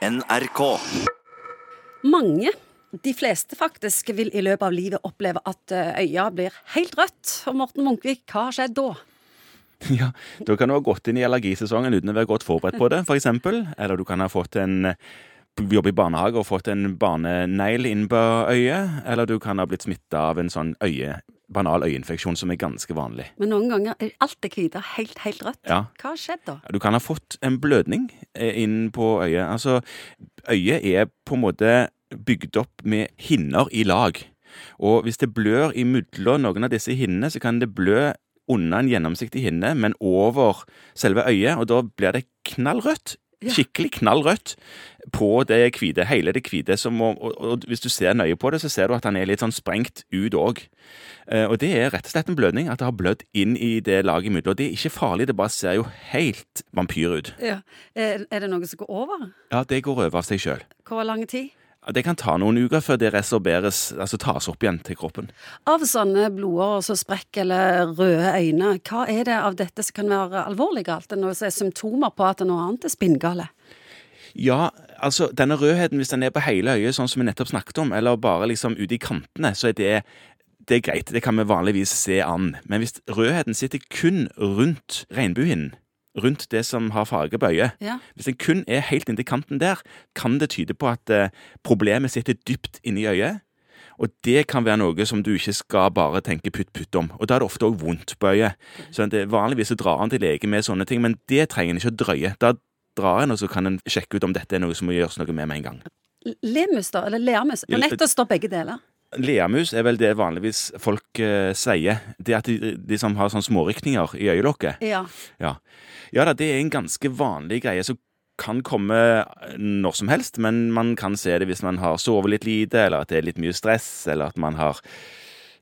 NRK. Mange, de fleste faktisk, vil i løpet av livet oppleve at eh, øya blir helt rødt. Og Morten Munkvik, hva har skjedd da? Ja, Da kan du ha gått inn i allergisesongen uten å være godt forberedt på det, f.eks. Eller du kan ha fått en jobbe i barnehage og fått en barnenegl inn på øyet. Eller du kan ha blitt smitta av en sånn øye, banal øyeinfeksjon som er ganske vanlig. Men noen ganger er alt det hvite helt, helt rødt. Ja. Hva har skjedd da? Du kan ha fått en blødning eh, inn på øyet. Altså, øyet er på en måte bygd opp med hinner i lag. Og hvis det blør imellom noen av disse hinnene, så kan det blø under en gjennomsiktig hinne, men over selve øyet, og da blir det knallrødt. Skikkelig knallrødt på det hvite, hele det hvite. Og, hvis du ser nøye på det, så ser du at han er litt sånn sprengt ut òg. Og det er rett og slett en blødning, at det har blødd inn i det laget imellom. Og det er ikke farlig, det bare ser jo helt vampyr ut. Ja. Er det noe som går over? Ja, det går over av seg sjøl. Hvor lang tid? Det kan ta noen uker før det resorberes, altså tas opp igjen til kroppen. Av sånne blodårer som sprekker eller røde øyne, hva er det av dette som kan være alvorlig galt? Det noe som er symptomer på at noe annet er spinngale? Ja, altså denne rødheten, hvis den er på hele øyet, sånn som vi nettopp snakket om, eller bare liksom ute i kantene, så er det, det er greit. Det kan vi vanligvis se an. Men hvis rødheten sitter kun rundt regnbuehinnen, rundt det som har farge på øyet, Ja. hvis den kun er helt inntil kanten der, kan det tyde på at eh, problemet sitter dypt inni øyet. Og det kan være noe som du ikke skal bare tenke putt-putt om. Og da er det ofte òg vondt på øyet. Så det, Vanligvis så drar han til lege med sånne ting, men det trenger en ikke å drøye. Da drar en, og så kan en sjekke ut om dette er noe som må gjøres noe med med en gang. Lemus, da? Eller Ja, nettet står begge deler. Leamus er vel det vanligvis folk uh, sier. Det at de, de som har sånne smårykninger i øyelokket. Ja. Ja. ja da, det er en ganske vanlig greie som kan komme når som helst, men man kan se det hvis man har sovet litt lite, eller at det er litt mye stress, eller at man har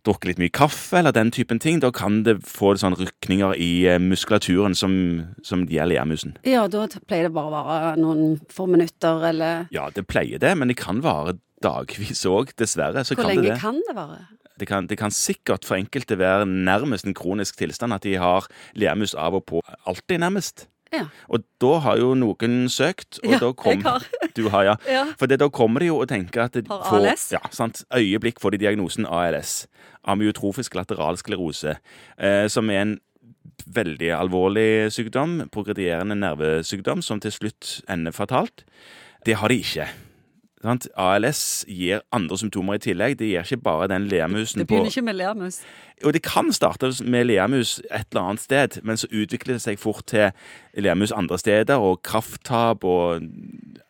drukket litt mye kaffe, eller den typen ting. Da kan det få sånne rykninger i eh, muskulaturen som, som gjelder leamusen. ja, da pleier det bare å være noen få minutter, eller Ja, det pleier det, men det kan vare dagvis òg, dessverre. Så Hvor kan lenge det det. kan det vare? Det kan, det kan sikkert for enkelte være nærmest en kronisk tilstand at de har leamus av og på alltid, nærmest. Ja. Og da har jo noen søkt, og Ja, da kom jeg har. Du har, ja. Ja. For det, da kommer de jo og tenker at de Har får ALS? Ja, sant. Øyeblikk får de diagnosen ALS. Amyotrofisk lateralsklerose. Eh, som er en veldig alvorlig sykdom, progredierende nervesykdom, som til slutt ender fatalt. Det har de ikke. Sant? ALS gir andre symptomer i tillegg. Det gir ikke bare den leamusen Det på begynner ikke med leamus. og det kan starte med leamus et eller annet sted, men så utvikler det seg fort til leamus andre steder, og krafttap og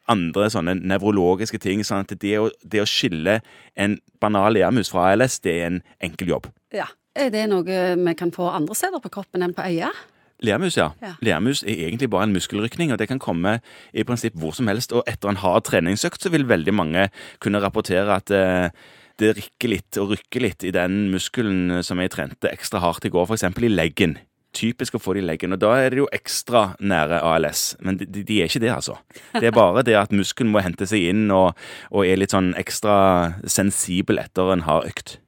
andre sånne nevrologiske ting. sånn at det å, det å skille en banal leamus fra ALS, det er en enkel jobb. Ja. Er det noe vi kan få andre steder på kroppen enn på øyet? Leamus, ja. Ja. Lermus er egentlig bare en muskelrykning, og det kan komme i prinsipp hvor som helst. Og etter en hard treningsøkt så vil veldig mange kunne rapportere at eh, det rikker litt og rykker litt i den muskelen som jeg trente ekstra hardt i går, f.eks. i leggen. Typisk å få det i leggen, og da er det jo ekstra nære ALS. Men de, de er ikke det, altså. Det er bare det at muskelen må hente seg inn og, og er litt sånn ekstra sensibel etter en hard økt.